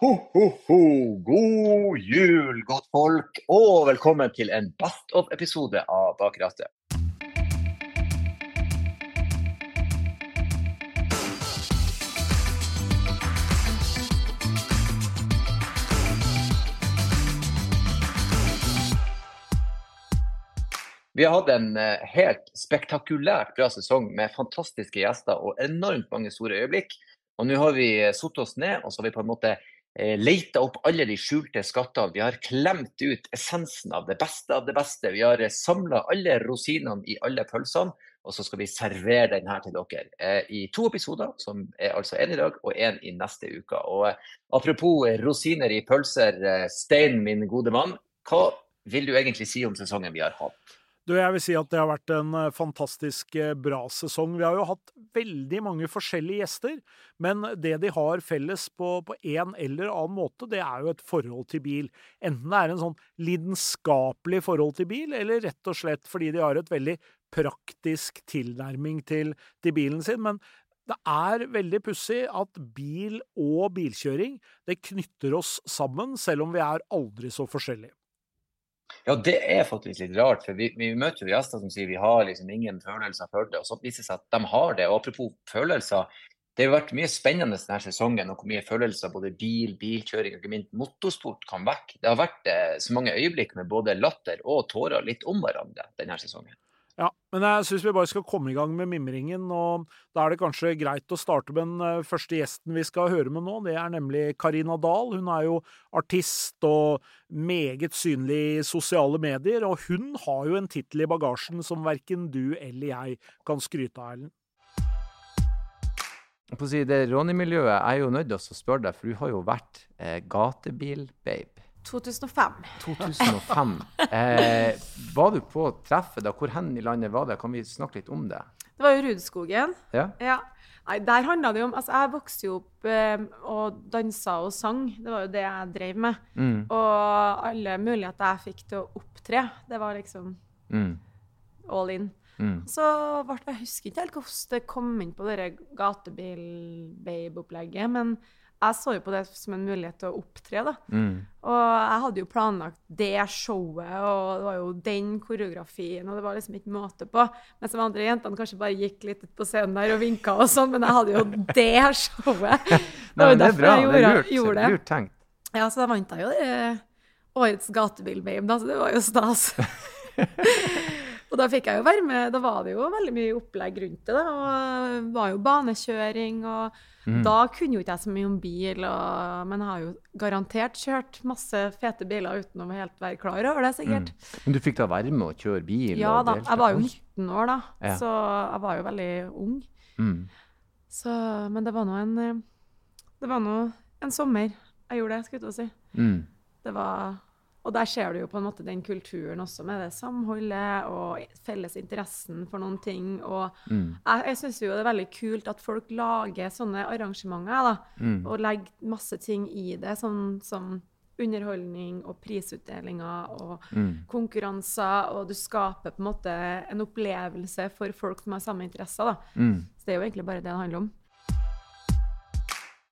Ho, ho, ho! God jul, godt folk, og velkommen til en Best of-episode av Bak. Vi har hatt en eh, helt spektakulært bra sesong med fantastiske gjester og enormt mange store øyeblikk. Og nå har vi eh, satt oss ned og så har vi på en måte leita opp alle de skjulte skattene. Vi har klemt ut essensen av det beste av det beste. Vi har samla alle rosinene i alle pølsene, og så skal vi servere den her til dere eh, i to episoder, som er altså én i dag og én i neste uke. Og eh, apropos rosiner i pølser, eh, Stein, min gode mann, hva vil du egentlig si om sesongen vi har hatt? Du, jeg vil si at det har vært en eh, fantastisk eh, bra sesong. Vi har jo hatt veldig mange forskjellige gjester, men det de har felles på, på en eller annen måte, det er jo et forhold til bil. Enten det er en sånn lidenskapelig forhold til bil, eller rett og slett fordi de har et veldig praktisk tilnærming til, til bilen sin. Men det er veldig pussig at bil og bilkjøring det knytter oss sammen, selv om vi er aldri så forskjellige. Ja, det er faktisk litt rart. for Vi, vi møter jo gjester som sier vi har liksom ingen følelser for det, og så viser det seg at de har det. Og apropos følelser, det har vært mye spennende denne sesongen, og hvor mye følelser både bil, bilkjøring og ikke minst motorsport kan vekke. Det har vært eh, så mange øyeblikk med både latter og tårer litt om hverandre denne sesongen. Ja, men jeg syns vi bare skal komme i gang med mimringen. og Da er det kanskje greit å starte med den eh, første gjesten vi skal høre med nå. Det er nemlig Karina Dahl. Hun er jo artist og meget synlig i sosiale medier. Og hun har jo en tittel i bagasjen som verken du eller jeg kan skryte av, Erlend. Si, det Ronny-miljøet er jo nødt til å spørre deg, for du har jo vært eh, gatebil-babe. 2005. 2005. Eh, var du på treffet da? Hvor hen i landet var det? Kan vi snakke litt om det? Det var jo Rudskogen. Ja. ja. Nei, der handla det jo om Altså, jeg vokste jo opp eh, og dansa og sang. Det var jo det jeg drev med. Mm. Og alle muligheter jeg fikk til å opptre, det var liksom Mm. all in. Mm. Så ble Jeg husker ikke helt hvordan det kom inn på det gatebil-babe-opplegget, men jeg så jo på det som en mulighet til å opptre, da. Mm. Og jeg hadde jo planlagt det showet, og det var jo den koreografien, og det var liksom ikke måte på. Mens de andre jentene kanskje bare gikk litt ut på scenen der og vinka og sånn, men jeg hadde jo det showet. Det var jo men det er derfor jeg Det gjorde, er lurt, gjorde det. lurt tenkt. Ja, så da vant jeg jo det årets gatebil-babe, da, så det var jo stas. og da fikk jeg jo være med. Da var det jo veldig mye opplegg rundt det. da, og det var jo banekjøring. og Mm. Da kunne jo ikke jeg så mye om bil, og, men jeg har jo garantert kjørt masse fete biler uten å helt være klar over det, sikkert. Mm. Men du fikk da være med å kjøre bil? Ja da, jeg var jo 19 år da, Ja. så jeg var jo veldig ung. Mm. Så, men det var nå en eh, Det var nå en sommer jeg gjorde det, skulle jeg til å si. Mm. Det var, og der ser du jo på en måte den kulturen også, med det samholdet og felles interessen for noen ting. Og Mm. jeg, jeg syns jo det er veldig kult at folk lager sånne arrangementer, da. Mm. Og legger masse ting i det, sånn som underholdning og prisutdelinger og Mm. konkurranser, og du skaper på en måte en opplevelse for folk som har samme interesser, da. Mm. Så det er jo egentlig bare det det handler om.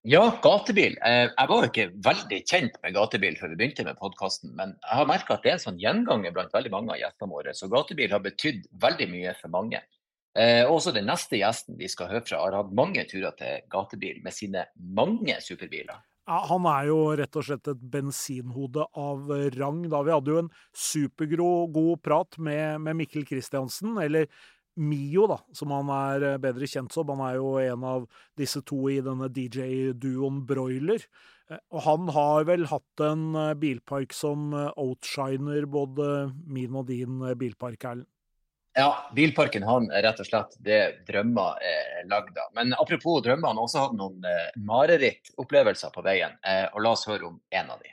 Ja, gatebil. Eh, Jeg var jo ikke veldig kjent med gatebil før vi begynte med podkasten, men jeg har merka at det er en sånn gjenganger blant veldig mange av gjestene våre. Så gatebil har betydd veldig mye for mange. Eh, Også den neste gjesten vi skal høre fra, har hatt mange turer til gatebil med sine mange superbiler. Ja, han er jo rett og slett et bensinhode av rang. Da Vi hadde jo en supergod prat med, med Mikkel Kristiansen, eller Mio, da, som han er eh, bedre kjent som. Han er jo en av disse to i denne DJ-duoen Broiler. Eh, Og han har vel hatt en eh, bilpark som outshiner både min og din bilpark, Erlend. Ja, bilparken han er rett og slett det drømmer er lagd av. Men apropos drømmer, han har også hatt noen marerittopplevelser på veien. Og la oss høre om en av de.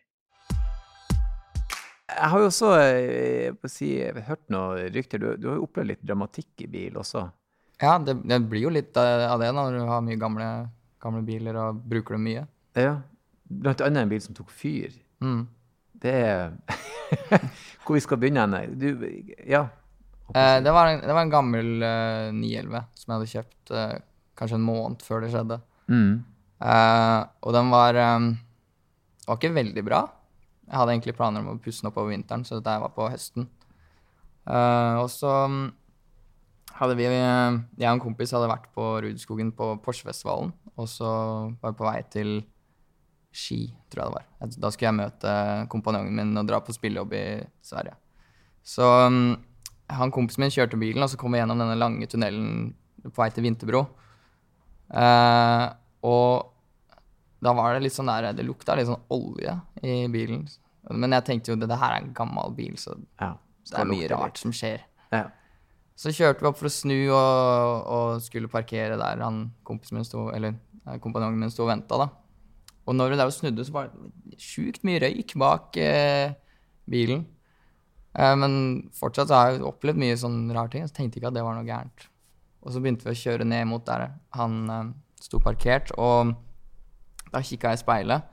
Jeg har jo også eh, si, hørt noen rykter. Du, du har jo opplevd litt dramatikk i bil også. Ja, det, det blir jo litt eh, av det når du har mye gamle, gamle biler og bruker dem mye. Ja. Blant annet en bil som tok fyr. Mm. Det er Hvor vi skal begynne hen? Du, ja. Eh, det, var en, det var en gammel uh, 911 som jeg hadde kjøpt uh, kanskje en måned før det skjedde. Mm. Uh, og den var um, var ikke veldig bra. Jeg hadde egentlig planer om å pusse den opp over vinteren, så dette var på høsten. Uh, og så mm, hadde vi eh, Jeg og en kompis hadde vært på Rudskogen på Porsfestivalen, og så var vi på vei til Ski, tror jeg det var. Da skulle jeg møte kompanjongen min og dra på spillejobb i Sverige. Så um, han kompisen min kjørte bilen, og så kom vi gjennom denne lange tunnelen på vei til Vinterbro. Uh, og da var det litt sånn der Det lukta litt sånn olje i bilen. Men jeg tenkte jo det, det her er en gammel bil, så Ja. det er mye rart litt. som skjer. Ja. Så kjørte vi opp for å snu og, og skulle parkere der han kompisen min sto, eller kompanjongen min sto og venta, da. Og når vi der og snudde, så var det sjukt mye røyk bak eh, bilen. Eh, men fortsatt så har jeg opplevd mye sånn rare ting, så tenkte jeg ikke at det var noe gærent. Og så begynte vi å kjøre ned mot der han eh, sto parkert, og da kikka jeg i speilet,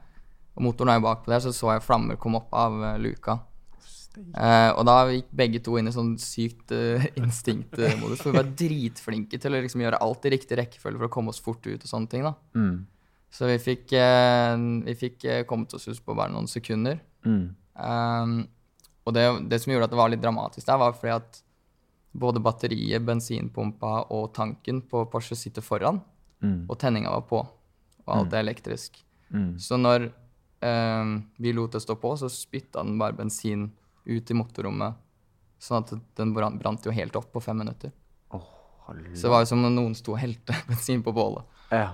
og motoren er jo bakpå der, så så jeg flammer komme opp av eh, luka. Uh, og da gikk begge to inn i sånn sykt uh, instinktmodus. For vi var dritflinke til å liksom gjøre alt i riktig rekkefølge for å komme oss fort ut og sånne ting. da. Mm. Så vi fikk, uh, vi fikk kommet oss ut på bare noen sekunder. Mm. Um, og det, det som gjorde at det var litt dramatisk der, var fordi at både batteriet, bensinpumpa og tanken på Porsche sitter foran, Mm. og tenninga var på. Og alt er elektrisk. Mm. Så når eh, vi lot det stå på, så spytta den bare bensin ut i motorrommet. Sånn at den brant jo helt opp på fem minutter. Oh, Så det var jo som om noen sto og helte bensin på bålet. Ja.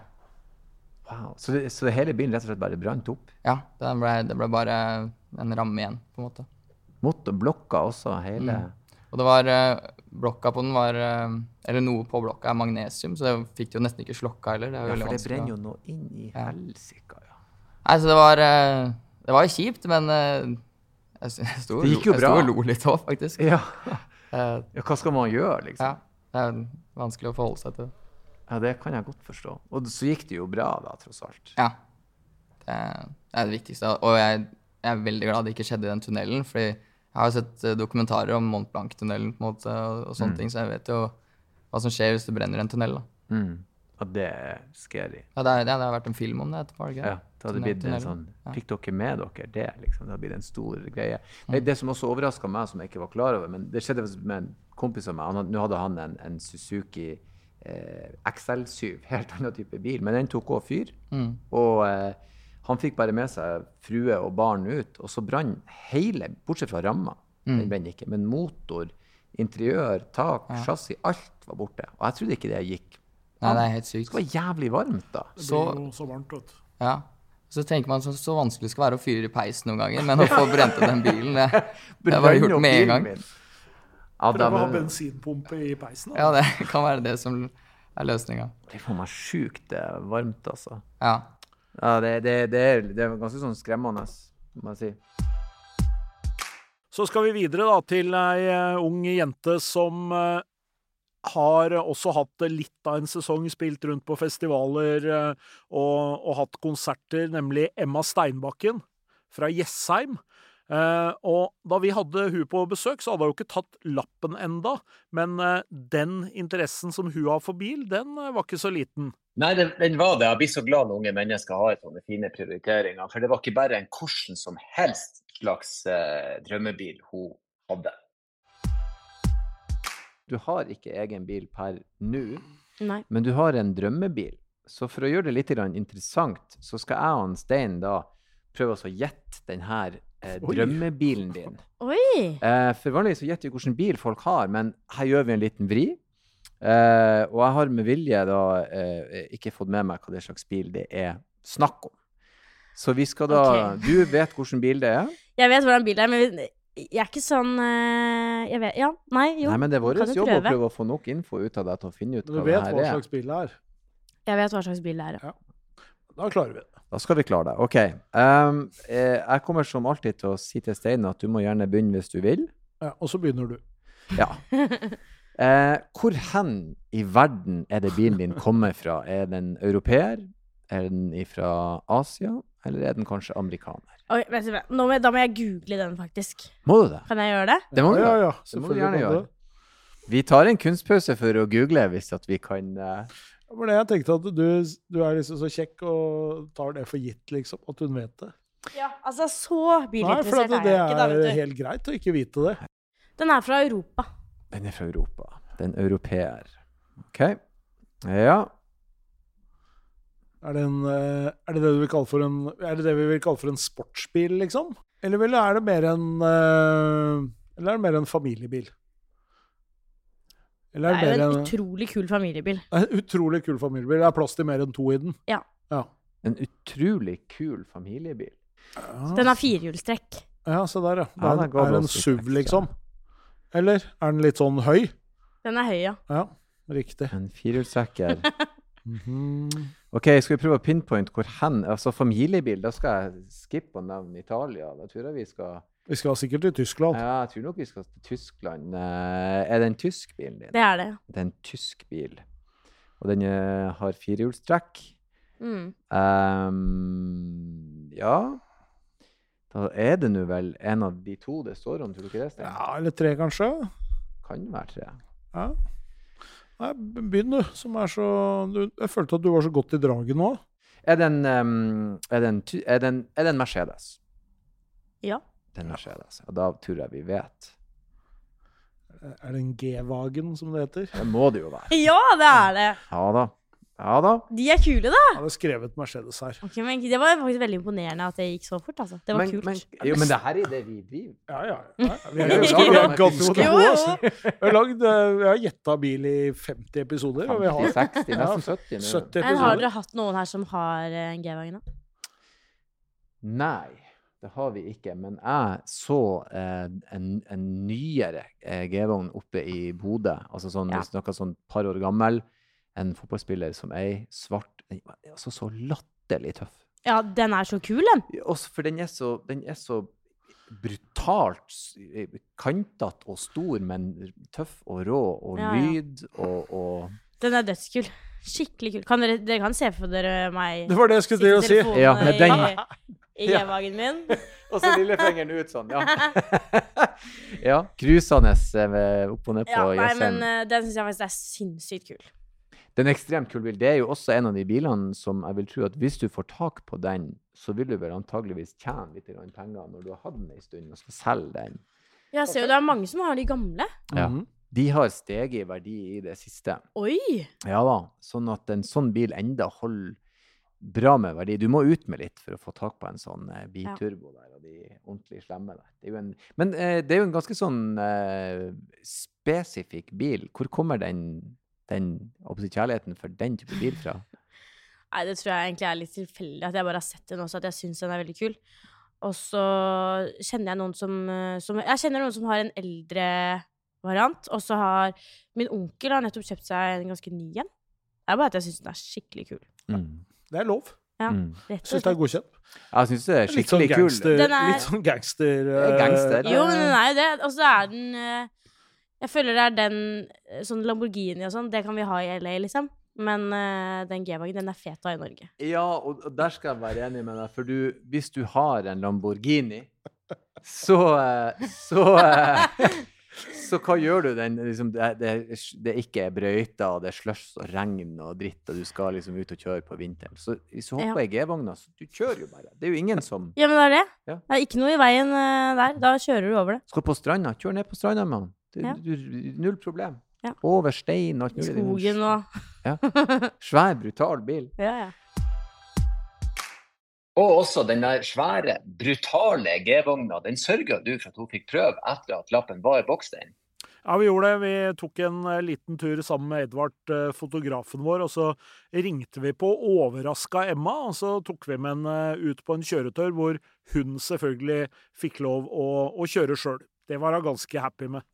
Wow. Så, det, så hele bilen rett og slett bare brant opp? Ja, det ble, det ble bare en ramme igjen, på en måte. Motorblokka også, hele Mm. Og det var eh, Blokka på den var eh, Eller noe på blokka er magnesium, så det fikk de jo nesten ikke slokka heller. Det Ja, for det brenner jo noe inn i helsika, ja. Nei, så det var eh, Det var kjipt, men eh, jeg, sto Det gikk jo jeg sto og lo litt òg, faktisk. Ja. Ja. Hva skal man gjøre, liksom? ja, det er vanskelig å forholde seg til. Ja, det kan jeg godt forstå. Og så gikk det jo bra, da, tross alt. Ja. Det det er det viktigste. Og jeg, jeg er veldig glad det ikke skjedde i den tunnelen, fordi jeg har sett eh, dokumentarer om Mont Blanc-tunnelen på en måte, og, sånne mm. ting, så jeg vet jo hva som skjer hvis det brenner en tunnel. da. Mm. Og det er scary. Ja, det, er, det har vært en film om det etterpå. ikke Ja, det? hadde blitt en sånn Fikk dere med dere det, liksom? Det hadde blitt en stor greie. Det, det som også overraska meg, som jeg ikke var klar over, men det skjedde med en kompis av meg. Han, nå hadde han en, en Suzuki eh, XL7, helt annen type bil, men den tok òg fyr. Mm. Og eh, han fikk bare med seg frue og barn ut, og så brant hele, bortsett fra ramma. Mm. Den ikke. Men motor, interiør, tak, chassis, alt var borte. Og jeg trodde ikke det gikk. Nei, det er helt sykt. Det var jævlig varmt, da. Det Så- blir jo så varmt, vet du. Ja. Så tenker man så, så vanskelig det skal være å fyre i peisen noen ganger, men å få brent opp den bilen, det, det var gjort med en gang. min. Ja, da, å ha bensinpumpe i peisen. Da. Ja, det kan være det som er løsninga. det er for meg sjukt varmt, altså. Ja. Ja, det, det, det, er, det er ganske sånn skremmende, må jeg si. Så skal vi videre da til ei eh, ung jente som eh, har også hatt litt av en sesong, spilt rundt på festivaler eh, og, og hatt konserter, nemlig Emma Steinbakken fra Jessheim. Eh, og da vi hadde hun på besøk, så hadde hun ikke tatt lappen enda, men eh, den interessen som hun har for bil, den eh, var ikke så liten. Nei, den, den var det. Jeg blir så glad når unge mennesker har sånne fine prioriteringer. For det var ikke bare en hvordan som helst slags eh, drømmebil hun hadde. Du har ikke egen bil per nå, Nei. men du har en drømmebil. Så for å gjøre det litt interessant, så skal jeg og Stein da prøve oss å gjette denne eh, drømmebilen din. Oi! Eh, for vanligvis så gjetter vi hvilken bil folk har, men her gjør vi en liten vri. Eh, og jeg har med vilje da eh, ikke fått med meg hva det slags bil det er snakk om. Så vi skal da okay. Du vet hvilken bil det er? Jeg vet hvordan bil det er, men jeg er ikke sånn eh, Jeg vet Ja, nei, jo. Nei, men det er vår jobb prøve? jobb å prøve. å få nok info ut av deg til å finne ut hva du det vet her hva er. slags bil det er. Jeg vet hva slags bil det er. ja. Da klarer vi det. Da skal vi klare det. OK. Um, eh, jeg kommer som alltid til å si til Stein at du må gjerne begynne hvis du vil. Ja, og så begynner du. Ja. Uh, hvor hen i verden er det bilen din kommer fra? Er den europeer? Er den fra Asia? Eller er den kanskje amerikaner? Oi, må, da må jeg google den, faktisk. Må du det? Kan jeg gjøre det? Det må du ja, ja, ja, Det må du gjerne gjøre. Vi tar en kunstpause for å google hvis at vi kan eh, Det det jeg tenkte, at du, du er liksom så kjekk og tar det for gitt, liksom. At hun vet det. Ja, altså, så Nei, for bilinteressert er det jeg ikke, da, er vet du. helt greit å ikke vite det. Den er fra Europa. Den er fra Europa. Den europeer. OK. Ja. Er det, en, eh, er det det du vil kalle for en Er det det vi vil kalle for en sportsbil, liksom? Eller er det mer en eh, Eller er det mer en familiebil? Eller Det er er jo en en, utrolig kul familiebil. En utrolig kul familiebil. Det er plass til mer enn to i den. Ja. Ja, En utrolig kul familiebil. Den har firehjulstrekk. ja se der, ja. Det er, den ga er en SUV, liksom. Eller er den litt sånn høy? Den er høy, ja. Ja, riktig. En firehjulstrekker. Mhm. OK, skal vi prøve å pinpointe hvor hen Altså familiebil, da skal jeg skippe å nevne Italia. Da tror jeg vi skal Vi skal sikkert til Tyskland. Ja, jeg tror nok vi skal til Tyskland. Eh, er det en tysk bil din? Det er det. Det er en tysk bil. Og den eh, har firehjulstrekk. Mm. Um, ja Da er det nå vel en av de to det står om, tror du ikke det? Sten? Ja, eller tre, kanskje. Kan være tre. Ja. Nei, begynn, du, som er så du, Jeg følte at du var så godt i draget nå. Er det en, um, er det en, er det en, er det en Mercedes? Ja. Det ja. skjer altså. Og da tror jeg vi vet. Er det en G-Wagen, som det heter? Det må det jo være. Ja, det er det! Ja da. Ja da. De er kule, da. Jeg hadde skrevet Mercedes her. Okay, men Det var faktisk veldig imponerende at det gikk så fort. altså. Det var Men, kult. men, jo, men det her er det vi driver Ja, ja. ja. Vi er Vi ganske, vi er ganske gode, altså. Vi har, lagd, eh, vi har gjetta bil i 50 episoder, og vi har 50-60, nesten 70 70 Men har dere hatt noen her som har eh, en G-Vagen? Nei, det har vi ikke. Men jeg så eh, en, en nyere eh, G-vogn oppe i Bodø. Altså sånn, Ja. noe sånn par år gammel. En fotballspiller som ei, svart. Den var altså så latterlig tøff. Ja, den er så kul, den. Også for den er så, den er så brutalt eh, kantete og stor, men tøff og rå, og Ja, ja. lyd og, og Den er dødskul. Skikkelig kul. Kan dere, dere kan se for dere meg Det var det jeg skulle til å si. Ja, den- i, Ja. G-wagen min. Og så lillefingeren ut sånn, ja. ja. Cruisende eh, opp og ned på Ja, nei, men eh, den syns jeg faktisk er sinnssykt kul. Den er ekstremt kul bil. Det er jo også en av de bilene som jeg vil tro at hvis du får tak på den, så vil du vel antageligvis tjene litt penger når du har hatt den en stund og skal selge den. Jeg ser jo det er mange som har de gamle. Ja. Mhm. De har steget i verdi i det siste. Oi! Ja da, sånn at en sånn bil enda holder bra med verdi. Du må ut med litt for å få tak på en sånn eh, biturbo der, og de ordentlig slemme der. Det en, men eh, det er jo en ganske sånn eh, spesifikk bil. Hvor kommer den, den kjærligheten for den type bil fra? Nei, det tror jeg egentlig er litt tilfeldig. At jeg bare har sett den også, at jeg syns den er veldig kul. Og så kjenner jeg noen som, eh, som Jeg kjenner noen som har en eldre variant. Og så har min onkel har nettopp kjøpt seg en ganske ny en. Det er bare at jeg syns den er skikkelig kul. Mm. Det er lov. Ja, Mm. Syns det er godkjent. Jeg syns det er Litt sånn skikkelig kul. Den er- Litt sånn gangster. Er gangster. eh, Jo, men den er jo det. Og så er den uh, Jeg føler det er den eh, sånn Lamborghini og sånn, det kan vi ha i LA, liksom. Men uh, den G-wagen, den er fet å ha i Norge. Ja, og, og der skal jeg være enig med deg. For du, hvis du har en Lamborghini, så Så, så hva gjør du den liksom, det, det, det ikke er brøyter, og det er slush og regn og dritt, og du skal liksom ut og kjøre på vinteren. Så du hopper i G-vogna, så du kjører jo bare. Det er jo ingen som Ja, men det er det. Ja. Det er ikke noe i veien eh, der. Da kjører du over det. skal på stranda. Kjør ned på stranda mann. Ja. null problem. Ja. Over stein og alt mulig. Skogen og Ja. Svær, brutal bil. Ja, ja. Og også den der svære, brutale G-vogna. Den sørga du for at hun fikk prøve etter at lappen var i boksteinen. Ja, vi gjorde det. Vi tok en eh, liten tur sammen med Edvard, eh, fotografen vår, og så ringte vi på overraska Emma, og så tok vi med henne ut på en kjøretør hvor hun selvfølgelig fikk lov å, å kjøre sjøl. Det var hun ganske happy med.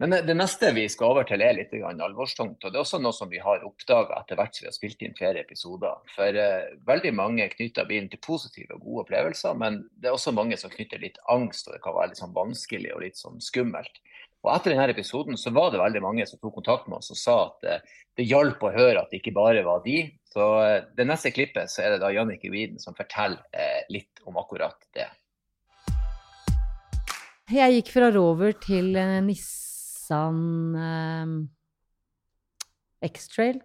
Men det- neste vi skal over til er litt alvorstungt. og Det er også noe som vi har oppdaga etter hvert som vi har spilt inn flere episoder. For eh, veldig mange knytter bilen til positive og gode opplevelser, men det er også mange som knytter litt angst, og det kan være litt sånn vanskelig og litt sånn skummelt. Og Etter denne episoden så var det veldig mange som tok kontakt med oss og sa at eh, det hjalp å høre at det ikke bare var de. Så eh, det neste klippet så er det da Jannicke Widen som forteller litt om akkurat det. Jeg gikk fra Rover til eh, Nissan eh, X-Trail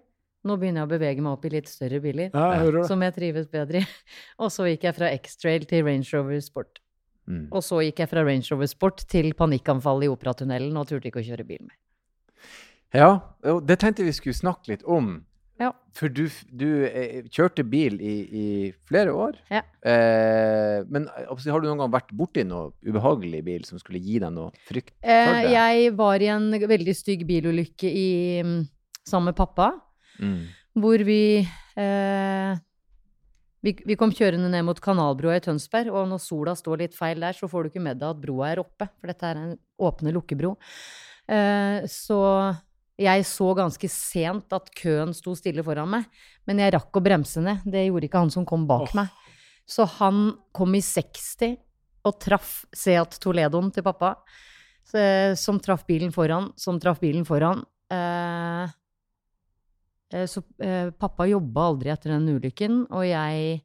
Nå begynner jeg å bevege meg opp i litt større biler, Ja, jeg som jeg trives bedre i. Og så gikk jeg fra X-Trail til Range Rover Sport. Mm. Og så gikk jeg fra Range Rover Sport til panikkanfall i operatunnelen og turte ikke å kjøre bil mer. Ja, og det tenkte vi skulle snakke litt om. Ja. For du, du eh, kjørte bil i, i flere år. Ja. Eh, men eh, har du noen gang vært borti noe ubehagelig bil som skulle gi deg noe frykt Eh, jeg var i en veldig stygg bilulykke i, mm, sammen med pappa, Mm. hvor vi eh, vi, vi kom kjørende ned mot Kanalbrua i Tønsberg, og når sola står litt feil der, så får du ikke med deg at broa er oppe, for dette er en åpne lukkebro. Eh, så jeg så ganske sent at køen sto stille foran meg, men jeg rakk å bremse ned. Det gjorde ikke han som kom bak oh. meg. Så han kom i 60 og traff Seat Toledoen til pappa, så, som traff bilen foran, som traff bilen foran. Eh, eh, så eh, pappa jobba aldri etter den ulykken, og jeg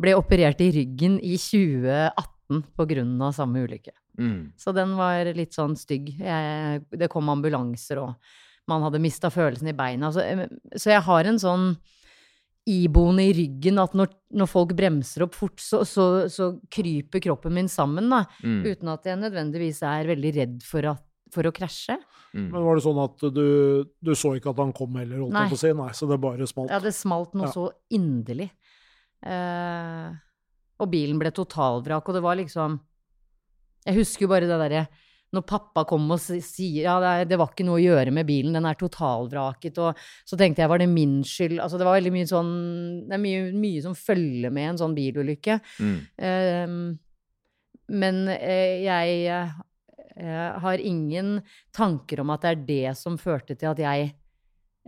ble operert i ryggen i 2018 på grunn av samme ulykke. Mm. Så den var litt sånn stygg. Jeg, det kom ambulanser, og man hadde mista følelsen i beina. Så, eh, så jeg har en sånn iboende i ryggen at når, når folk bremser opp fort, så, så, så kryper kroppen min sammen, da. Mm. Uten at jeg nødvendigvis er veldig redd for, at, for å krasje. Mm. Men var det sånn at du, du så ikke at han kom heller, holdt jeg på å si? Nei, så det bare smalt? Ja, det smalt noe Ja. så inderlig. Uh, og bilen ble totalvrak, og det var liksom Jeg husker jo bare det derre når pappa kom og sier ja, det, er, det var ikke noe å gjøre med bilen, den er totalvraket, og så tenkte jeg var det min skyld? Altså det var veldig mye sånn Det er mye, mye som følger med en sånn bilulykke. Mm. Uh, men uh, jeg uh, har ingen tanker om at det er det som førte til at jeg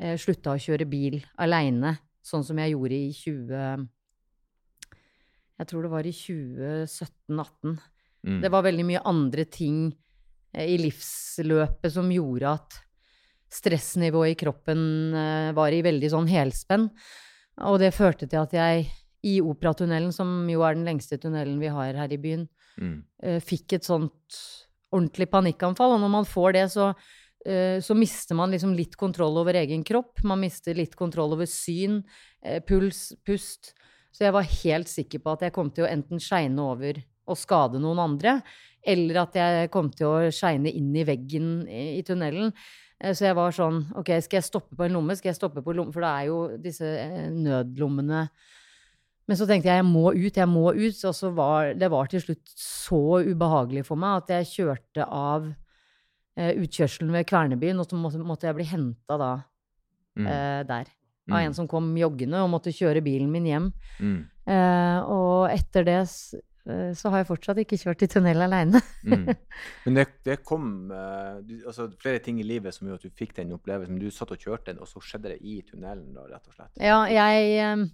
uh, slutta å kjøre bil aleine, sånn som jeg gjorde i 20... Jeg tror det var i 2017-18. Mm. Det var veldig mye andre ting eh, i livsløpet som gjorde at stressnivået i kroppen eh, var i veldig sånn helspenn. Og det førte til at jeg i Operatunnelen, som jo er den lengste tunnelen vi har her i byen, Mm. eh, fikk et sånt ordentlig panikkanfall. Og når man får det, så, eh, så mister man liksom litt kontroll over egen kropp. Man mister litt kontroll over syn, eh, puls, pust. Så jeg var helt sikker på at jeg kom til å enten skeine over og skade noen andre, eller at jeg kom til å skeine inn i veggen i, i tunnelen. Eh, Så jeg var sånn Ok, skal jeg stoppe på en lomme? Skal jeg stoppe på lomme? For det er jo disse eh, nødlommene men så tenkte jeg jeg må ut, jeg må ut. Og så var det var til slutt så ubehagelig for meg at jeg kjørte av eh, utkjørselen ved Kvernebyen, og så måtte, måtte jeg bli henta da Mm. eh, der. Mm. Av en som kom joggende og måtte kjøre bilen min hjem. Mm. Eh, og etter det så har jeg fortsatt ikke kjørt i tunnel aleine. Mm. Men det, det kom eh, du, altså, flere ting i livet som gjorde at du fikk den opplevelsen. Men du satt og kjørte den, og så skjedde det i tunnelen, da, rett og slett. Ja, jeg eh,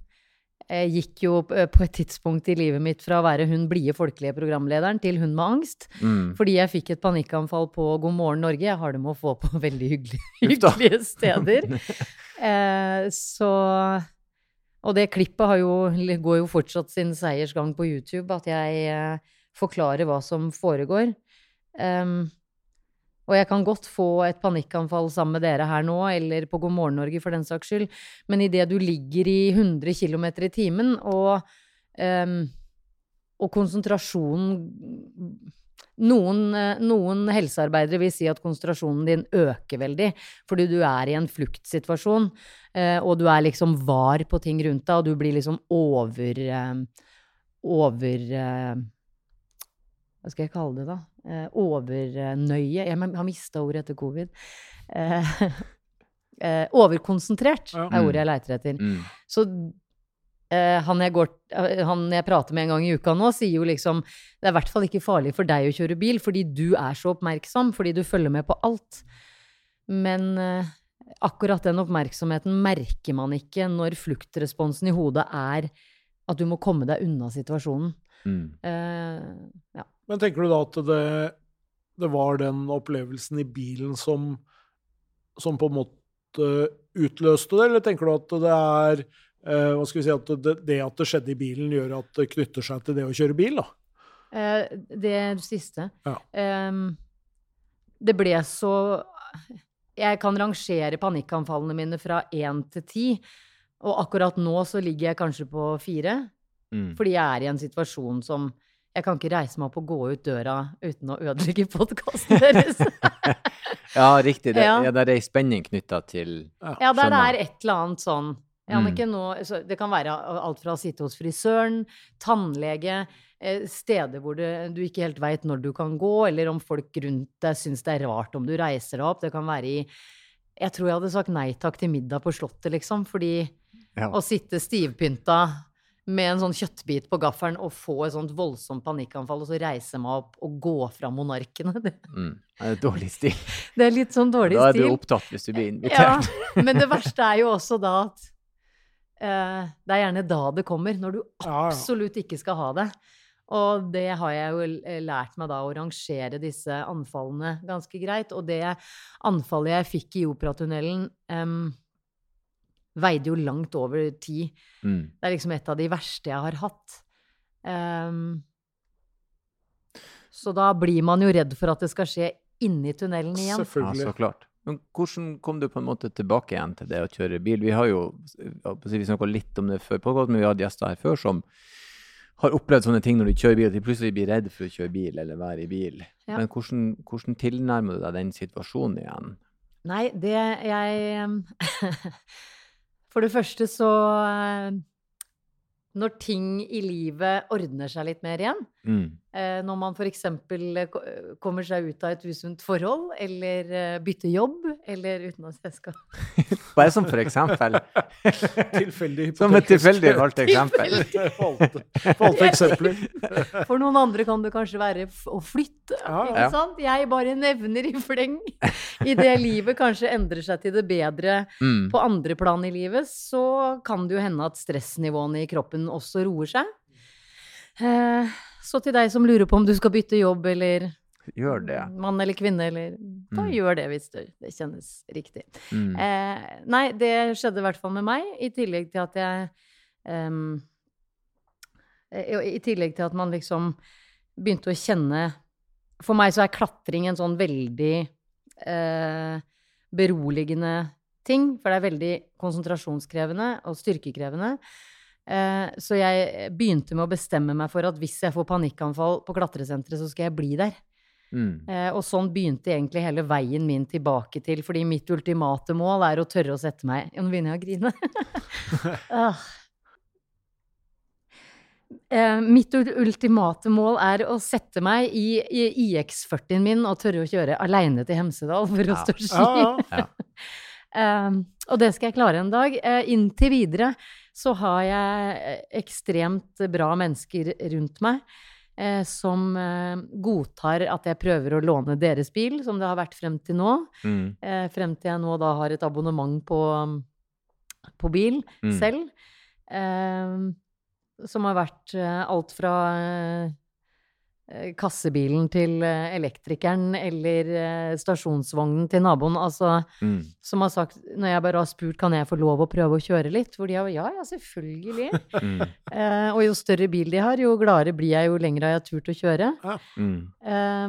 jeg gikk jo på et tidspunkt i livet mitt fra å være hun blide folkelige programlederen til hun med angst. Mm. Fordi jeg fikk et panikkanfall på God morgen Norge. Jeg har det med å få på veldig hyggelige, hyggelige steder. Eh, så Og det klippet jo, går jo fortsatt sin seiersgang på YouTube, at jeg eh, forklarer hva som foregår. Um, og jeg kan godt få et panikkanfall sammen med dere her nå, eller på God morgen Norge for den saks skyld, men idet du ligger i 100 km i timen, og, um, og konsentrasjonen noen, eh, noen helsearbeidere vil si at konsentrasjonen din øker veldig, fordi du er i en fluktsituasjon, eh, og du er liksom var på ting rundt deg, og du blir liksom over eh, Over Hva skal jeg kalle det, da? Overnøye. Jeg har mista ordet etter covid. Overkonsentrert er ordet jeg leiter etter. Mm. Så eh, han, jeg går, eh, han jeg prater med en gang i uka nå, sier jo liksom det er i hvert fall ikke farlig for deg å kjøre bil, fordi du er så oppmerksom, fordi du følger med på alt. Men eh, akkurat den oppmerksomheten merker man ikke når fluktresponsen i hodet er at du må komme deg unna situasjonen. Mm. Eh, ja. Men tenker du da at det, det var den opplevelsen i bilen som, som på en måte utløste det, eller tenker du at det er eh, hva skal vi si, at det, det at det skjedde i bilen, gjør at det knytter seg til det å kjøre bil? da? Eh, det siste. Ja. Ehm, det ble så jeg kan rangere panikkanfallene mine fra én til ti. Og akkurat nå så ligger jeg kanskje på fire. Mm. Fordi jeg er i en situasjon som Jeg kan ikke reise meg opp og gå ut døra uten å ødelegge podkasten deres. Ja, riktig. Det, Ja. ja. det er ei spenning knytta til Ja, der det er et eller annet sånn Mm. Jannicke, nå Det kan være alt fra å sitte hos frisøren, tannlege, eh, steder hvor du, du ikke helt veit når du kan gå, eller om folk rundt deg syns det er rart om du reiser deg opp. Det kan være i Jeg tror jeg hadde sagt nei takk til middag på Slottet, liksom, fordi Ja. å sitte stivpynta med en sånn kjøttbit på gaffelen og få et sånt voldsomt panikkanfall, og så reise meg opp og gå fra monarkene. Det, mm. Det er dårlig stil. det er litt sånn dårlig stil. Da er stil. du opptatt hvis du blir Ja, invitert. men det verste er jo også da at det er gjerne da det kommer, når du absolutt ikke skal ha det. Og det har jeg jo lært meg da, å rangere disse anfallene ganske greit. Og det anfallet jeg fikk i operatunnelen, um, veide jo langt over ti. Mm. Det er liksom et av de verste jeg har hatt. Um, så da blir man jo redd for at det skal skje inni tunnelen igjen. Ja, så klart. Men hvordan kom du på en måte tilbake igjen til det å kjøre bil? Vi har jo vi snakka litt om det før men vi har hatt gjester her før som har opplevd sånne ting når de kjører bil, at de plutselig blir redd for å kjøre bil eller være i bil. Ja. Men hvordan, hvordan tilnærmer du deg den situasjonen igjen? Nei, det jeg For det første så eh, Når ting i livet ordner seg litt mer igjen, Mm. eh, når man f.eks. kommer seg ut av et usunt forhold, eller eh, bytter jobb, eller uten at jeg Bare som for eksempel. Tilfeldig Som et tilfeldig valgt eksempel. Valgte, eksempler. For noen andre kan det kanskje være å flytte, Ja, ikke ja. sant? Jeg bare nevner i fleng. I det livet kanskje endrer seg til det bedre Mm. på andre plan i livet, så kan det jo hende at stressnivåene i kroppen også roer seg. Eh, så til deg som lurer på om du skal bytte jobb eller Gjør det. mann eller kvinne, eller Da Mm. gjør det hvis det, det kjennes riktig. Mm. Eh, nei, det skjedde i hvert fall med meg, i tillegg til at jeg eh, I tillegg til at man liksom begynte å kjenne For meg så er klatring en sånn veldig eh, beroligende ting, for det er veldig konsentrasjonskrevende og styrkekrevende. Eh, så jeg begynte med å bestemme meg for at hvis jeg får panikkanfall på klatresenteret, så skal jeg bli der. Mm. Eh, og sånn begynte egentlig hele veien min tilbake til, fordi mitt ultimate mål er å tørre å sette meg Ja, Nå begynner jeg å grine. Ah. Eh, mitt ultimate mål er å sette meg i, i IX40-en min og tørre å kjøre aleine til Hemsedal for å stå ski. Ja, ja. Eh, og det skal jeg klare en dag. Eh, inntil videre så har jeg eh, ekstremt bra mennesker rundt meg eh, som eh, godtar at jeg prøver å låne deres bil, som det har vært frem til nå. Mm. Eh, frem til jeg nå da har et abonnement på, på bil Mm. selv. Eh, som har vært eh, alt fra kassebilen til eh, elektrikeren eller eh, stasjonsvognen til naboen. Altså, Mm. som har sagt, når jeg bare har spurt kan jeg få lov å prøve å kjøre litt, hvor de har ja, ja, selvfølgelig. Mm. eh, og jo større bil de har, jo gladere blir jeg jo lenger har jeg turt å kjøre. Mm. Eh,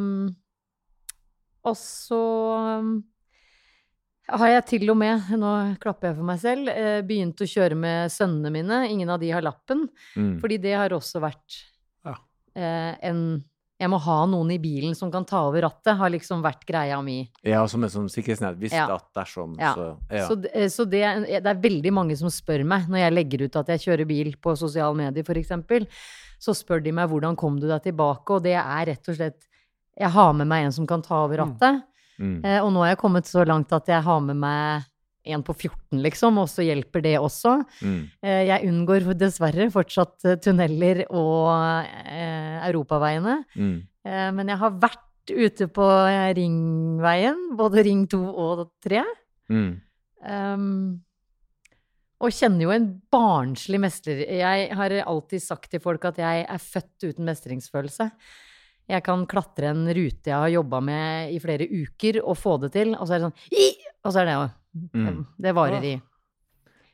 og så har jeg til og med, nå klapper jeg for meg selv, eh, begynt å kjøre med sønnene mine. Ingen av de har lappen. Mm. Fordi det har også vært Ja. eh, en Jeg må ha noen i bilen som kan ta over rattet, har liksom vært greia mi. Ja, som et sånn sikkerhetsnett. Hvis Ja. at dersom, Ja. så ja. Så, d- eh, så det, det er veldig mange som spør meg, når jeg legger ut at jeg kjører bil på sosiale medier f.eks., så spør de meg hvordan kom du deg tilbake, og det er rett og slett Jeg har med meg en som kan ta over Mm. rattet. Mm. Eh, og nå har jeg kommet så langt at jeg har med meg en på 14, liksom, og så hjelper det også. Mm. Eh, jeg unngår dessverre fortsatt eh, tunneler og eh, europaveiene. Mm. Eh, men jeg har vært ute på eh, ringveien, både ring 2 og 3. Mm. Um, og kjenner jo en barnslig mestrer... Jeg har alltid sagt til folk at jeg er født uten mestringsfølelse. Jeg kan klatre en rute jeg har jobba med i flere uker, og få det til, og så er det sånn «I!» Og så er det jo Mm. Det varer i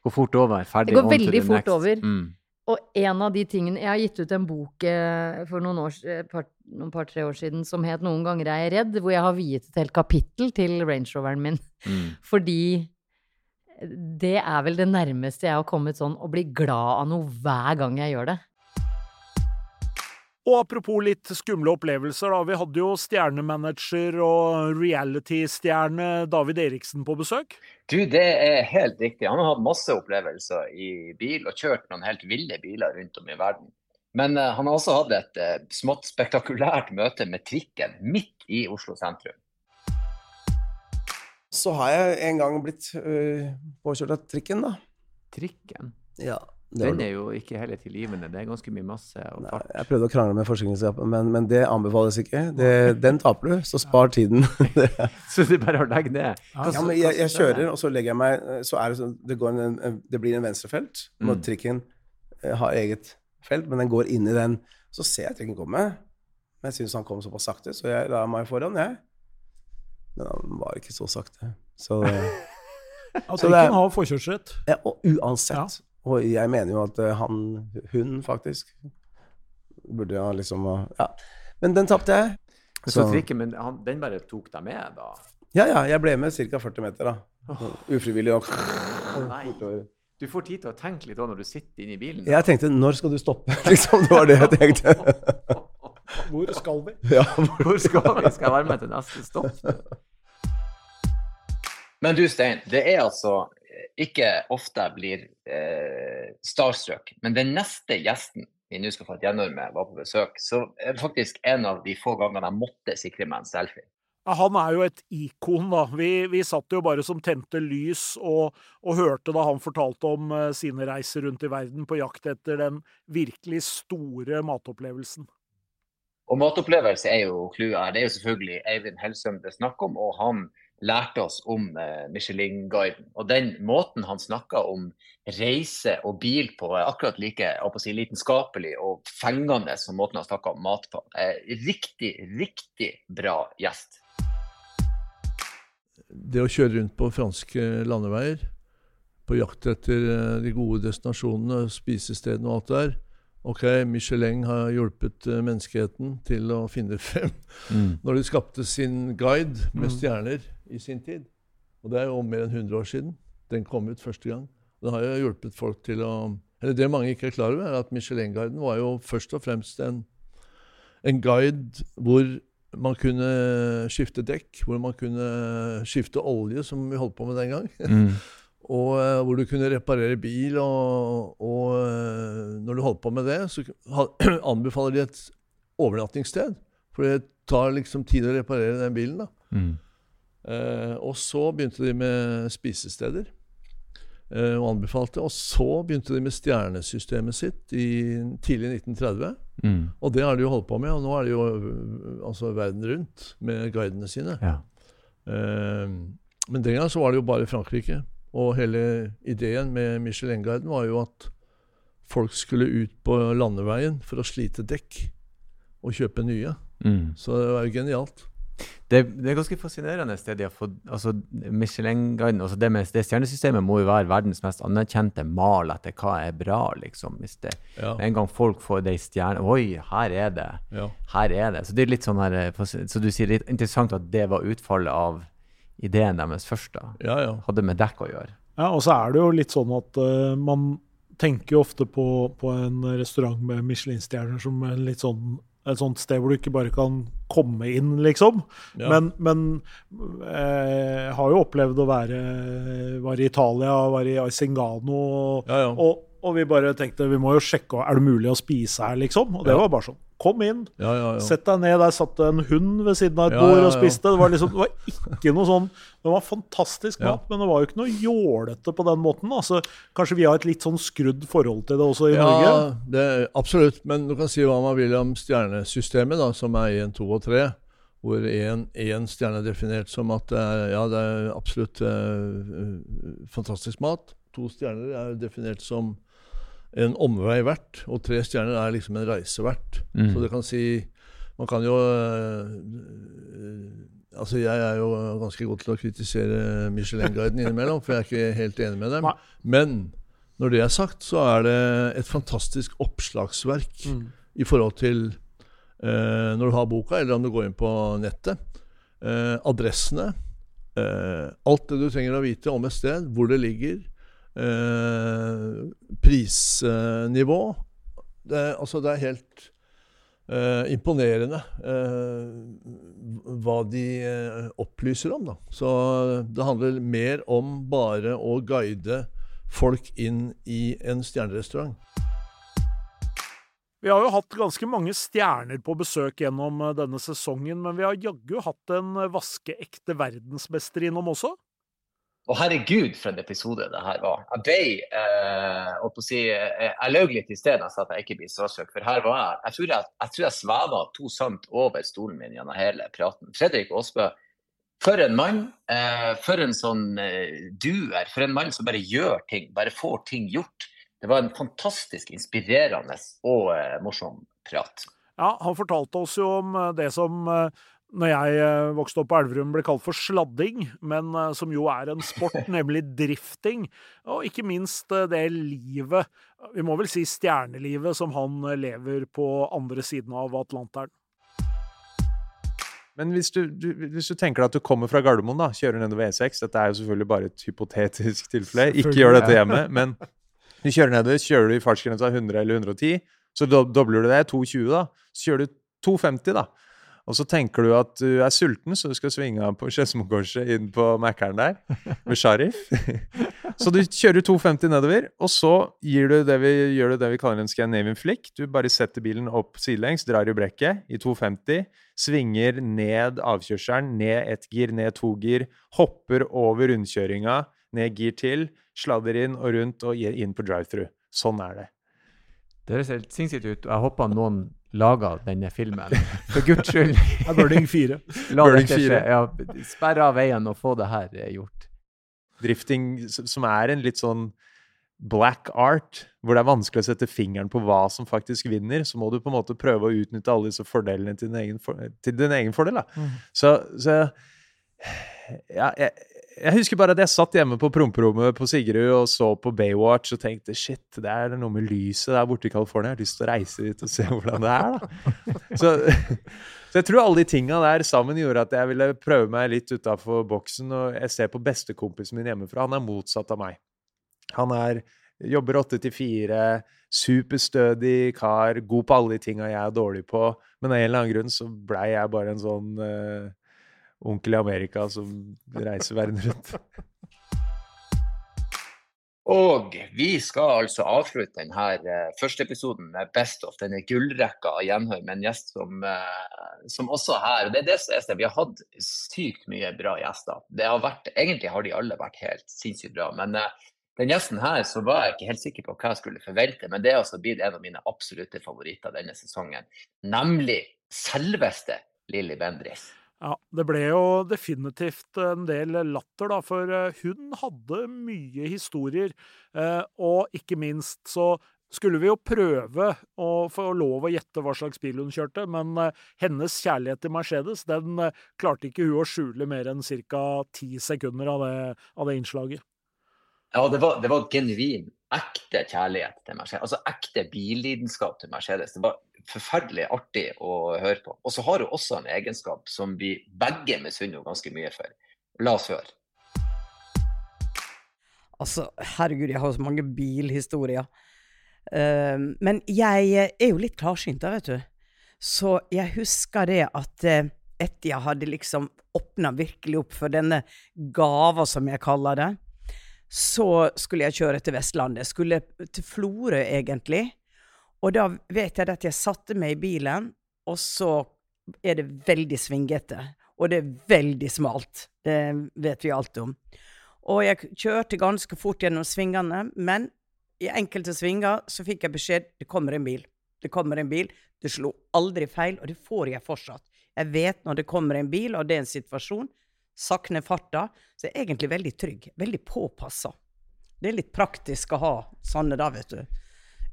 Går fort over. Ferdig. Det går veldig fort next. over. Mm. Og en av de tingene Jeg har gitt ut en bok eh, for noen, eh, par, par-tre år siden som het 'Noen ganger er jeg redd', hvor jeg har viet et helt kapittel til Range Roveren min. Mm. Fordi det er vel det nærmeste jeg har kommet sånn å bli glad av noe hver gang jeg gjør det. Og apropos litt skumle opplevelser, da. Vi hadde jo stjernemanager og reality-stjerne David Eriksen på besøk. Du, det er helt riktig. Han har hatt masse opplevelser i bil og kjørt noen helt ville biler rundt om i verden. Men uh, han har også hatt et uh, smått spektakulært møte med trikken midt i Oslo sentrum. Så har jeg en gang blitt uh, påkjørt av trikken, da. Trikken. Ja, Den er jo ikke heller tilgivende. Det er ganske mye masse og Nei, jeg prøvde å krangle med forsikringsselskapet, men, men det anbefales ikke. Det, den taper du, så spar tiden. Så det er bare å legge ned. Ja, men jeg, jeg så er det? kjører, og så legger jeg meg Så er det sånn Det, går en, det blir en venstrefelt når Mm. trikken eh, har eget felt, men den går inn i den. Så ser jeg trikken komme, men jeg syns han kom såpass sakte, så jeg la meg foran, jeg. Men han var ikke så sakte. Så Så er- trikken har forkjørsrett. ja, Og uansett. Og jeg mener jo at eh, han Hun, faktisk, burde ha liksom Ja. Men den tapte jeg. Så trikken, men han, den bare tok deg med, da? Ja, ja, jeg ble med ca. 40 meter, da. Ufrivillig og Nei. Du får tid til å tenke litt da når du sitter inne i bilen. da. Jeg tenkte 'når skal du stoppe'? liksom, Det var det jeg tenkte. Hvor skal vi? ja, Hvor skal vi? Skal jeg være med til neste stopp? Men du Stein, det er altså ikke ofte jeg blir eh, starstruck, men den neste gjesten vi nå skal få et gjennom med, var på besøk, så er det faktisk en av de få gangene jeg måtte sikre meg en selfie. Han er jo et ikon, da. Vi, vi satt jo bare som tente lys og, og hørte da han fortalte om eh, sine reiser rundt i verden på jakt etter den virkelig store matopplevelsen. Og matopplevelse er jo clouet her. Det er jo selvfølgelig Eivind Hellsøm det er snakk om, og han lærte oss om eh, Michelin-guiden. Og den måten han snakka om reise og bil på, er akkurat like si, lidenskapelig og fengende som måten han snakka om mat på. Eh, riktig, riktig bra gjest. det å kjøre rundt på franske landeveier, på jakt etter eh, de gode destinasjonene, spisestedene og alt der Ok, Michelin har hjulpet eh, menneskeheten til å finne frem Mm. når de skapte sin guide med Mm. stjerner i sin tid. Og det er jo mer enn 100 år siden den kom ut første gang. Den har jo hjulpet folk til å Eller det mange ikke er klar over, er at Michelin-guiden var jo først og fremst en, en guide hvor man kunne skifte dekk, hvor man kunne skifte olje, som vi holdt på med den gang. Mm. Og eh, hvor du kunne reparere bil, og, og eh, når du holdt på med det, så anbefaler de et overnattingssted. For det tar liksom tid å reparere den bilen. da. Mm. Eh, og så begynte de med spisesteder, eh, og anbefalte. Og så begynte de med stjernesystemet sitt i tidlig 1930. Mm. Og det har de jo holdt på med, og nå er de jo øh, altså verden rundt med guidene sine. Ja. Eh, men den gang så var det jo bare Frankrike. Og hele ideen med Michelin-guiden var jo at folk skulle ut på landeveien for å slite dekk og kjøpe nye. Mm. Så det var jo genialt. Det, det er ganske fascinerende det de har fått altså Michelin-guiden altså det, med, det stjernesystemet må jo være verdens mest anerkjente mal etter hva er bra, liksom. Hvis det, Ja. en gang folk får det i stjerne Oi, her er det. ja. Her er det. Så det er litt sånn her eh, Så du sier litt interessant at det var utfallet av ideen deres først, da. Ja, ja. Hadde med dekk å gjøre. Ja, og så er det jo litt sånn at uh, man tenker jo ofte på, på en restaurant med Michelin-stjerner som en litt sånn et sånt sted hvor du ikke bare kan komme inn, liksom. Ja. Men, men eh, jeg har jo opplevd å være Var i Italia, var i Aisingano, og, Ja, ja. og, og vi bare tenkte vi må jo sjekke er det mulig å spise her, liksom. Og det Ja. var bare sånn. Kom inn, ja, ja, ja. sett deg ned. Der satt det en hund ved siden av et Ja, bord og spiste. Det var liksom, det var ikke noe sånn Det var fantastisk Ja. mat, men det var jo ikke noe jålete på den måten. Altså, kanskje vi har et litt sånn skrudd forhold til det også i ja, Norge? det er, absolutt. Men du kan si hva man vil om stjernesystemet, da, som er 1, 2 og 3. Hvor én stjerne er definert som at det er, ja, det er absolutt eh, fantastisk mat. To stjerner er definert som en omvei verdt, og tre stjerner er liksom en reise verdt. Mm. Så det kan si Man kan jo øh, Altså, jeg er jo ganske god til å kritisere Michelin-guiden innimellom, for jeg er ikke helt enig med dem. Nei. Men når det er sagt, så er det et fantastisk oppslagsverk Mm. i forhold til eh, når du har boka, eller om du går inn på nettet. Eh, adressene. Eh, alt det du trenger å vite om et sted, hvor det ligger. Eh, prisnivå. Det, altså, det er helt eh, imponerende eh, hva de eh, opplyser om. Da. Så det handler mer om bare å guide folk inn i en stjernerestaurant. Vi har jo hatt ganske mange stjerner på besøk gjennom eh, denne sesongen, men vi har jaggu hatt en eh, vaskeekte verdensmester innom også. Og herregud, for en episode det her var. Jeg ble eh, å si, eh, Jeg løy litt i sted da jeg sa at jeg ikke blir starstruck, for her var jeg. Jeg tror jeg, jeg, tror jeg sveva to sant over stolen min gjennom hele praten. Fredrik Aasbø, for en mann. Eh, for en sånn eh, duer. For en mann som bare gjør ting, bare får ting gjort. Det var en fantastisk inspirerende og eh, morsom prat. Ja, han fortalte oss jo om eh, det som eh, når jeg eh, vokste opp på Elverum ble kalt for sladding, men eh, som jo er en sport, nemlig drifting. Og ikke minst eh, det livet, vi må vel si stjernelivet, som han lever på andre siden av Atlanteren. Men hvis du, du, hvis du tenker deg at du kommer fra Gardermoen, da, kjører nedover E6 Dette er jo selvfølgelig bare et hypotetisk tilfelle. Ikke gjør dette hjemme. Men du kjører nedover, kjører du i fartsgrensa 100 eller 110, så dobler du det. 220, da. Så kjører du 250, da. Og så tenker du at du er sulten, så du skal svinge av på Skedsmokorset inn på Mækkern der, med Sharif. Så du kjører 250 nedover, og så gir du det vi, gjør du det vi kaller en Scandinavian flick. Du bare setter bilen opp sidelengs, drar i brekket i 250, svinger ned avkjørselen, ned ett gir, ned to gir, hopper over rundkjøringa, ned gir til, sladder inn og rundt og inn på drive-through. Sånn er det. Det høres helt sinnssykt ut. Jeg håper noen lager denne filmen. For guds skyld. Det er Burning 4. La Burning dette skje. 4. Ja, Sperre av veien og få det her eh, gjort. Drifting som er en litt sånn black art, hvor det er vanskelig å sette fingeren på hva som faktisk vinner, så må du på en måte prøve å utnytte alle disse fordelene til din egen, for, til din egen fordel. Da. Så, så ja, jeg, jeg husker bare at jeg satt hjemme på promperommet på Sigrud og så på Baywatch og tenkte shit, det er noe med lyset der borte i California. Jeg har lyst til å reise dit og se hvordan det er, da. Så, så jeg tror alle de tinga der sammen gjorde at jeg ville prøve meg litt utafor boksen. Og jeg ser på bestekompisen min hjemmefra. Han er motsatt av meg. Han er jobber åtte til fire, superstødig kar, god på alle de tinga jeg er dårlig på. Men av en eller annen grunn så blei jeg bare en sånn eh, onkel i Amerika som reiser verden rundt. Og vi skal altså avslutte denne eh, første episoden med Best of, denne gullrekka av gjenhør med en gjest som, eh, som også her og det er det som er stedet. Vi har hatt sykt mye bra gjester. Det har vært, egentlig har de alle vært helt sinnssykt bra. Men eh, den gjesten her så var jeg ikke helt sikker på hva jeg skulle forvente, men det er altså blitt en av mine absolutte favoritter denne sesongen. Nemlig selveste Lilly Bendriss. Ja, det ble jo definitivt en del latter, da, for eh, hun hadde mye historier. eh, Og ikke minst så skulle vi jo prøve å få lov å gjette hva slags bil hun kjørte, men eh, hennes kjærlighet til Mercedes, den klarte ikke hun å skjule mer enn ca. ti sekunder av det, av det innslaget. Ja, det var, det var genuin, ekte kjærlighet til Mercedes. Altså ekte billidenskap til Mercedes. Det var forferdelig artig å høre på. Og så har hun også en egenskap som vi begge misunner henne ganske mye for. La oss høre. Altså, herregud, jeg har så mange bilhistorier. Uh, men jeg er jo litt klarsynt, da, vet du. Så jeg husker det at uh, etter jeg hadde liksom åpna virkelig opp for denne gava, som jeg kaller det, så skulle jeg kjøre til Vestlandet. Skulle til Florø, egentlig. Og da vet jeg at jeg satte meg i bilen, og så er det veldig svingete. Og det er veldig smalt. Det vet vi alt om. Og jeg kjørte ganske fort gjennom svingene, men i enkelte svinger så fikk jeg beskjed det kommer en bil. Det kommer en bil. Det slo aldri feil, og det får jeg fortsatt. Jeg vet når det kommer en bil, og det er en situasjon, sakk ned farta, så er jeg egentlig veldig trygg. Veldig påpassa. Det er litt praktisk å ha sånne da, vet du.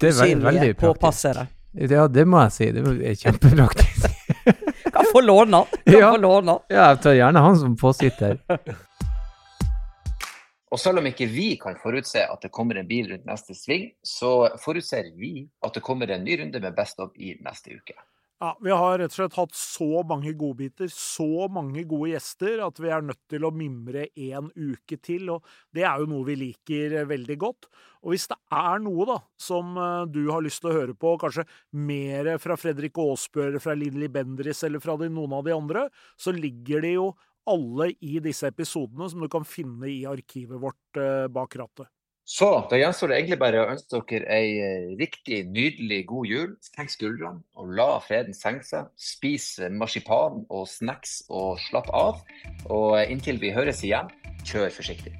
Det er veldig, veldig påpassere. praktisk. Ja, det må jeg si. Det er kjempepraktisk. Kan få låne den. Kan Ja. få låne. Ja, jeg tar gjerne han som påsitter. Og selv om ikke vi kan forutse at det kommer en bil rundt neste sving, så forutser vi at det kommer en ny runde med Best of i neste uke. Ja, Vi har rett og slett hatt så mange godbiter, så mange gode gjester, at vi er nødt til å mimre en uke til. og Det er jo noe vi liker eh, veldig godt. Og hvis det er noe da, som eh, du har lyst til å høre på, kanskje mer fra Fredrik Aasbø fra Lilly Bendris eller fra noen av de andre, så ligger de jo alle i disse episodene som du kan finne i arkivet vårt eh, bak rattet. Så da gjenstår det egentlig bare å ønske dere ei eh, riktig nydelig god jul. Senk skuldrene og la freden senke seg. Spis eh, marsipan og snacks og slapp av. Og inntil vi høres igjen, kjør forsiktig.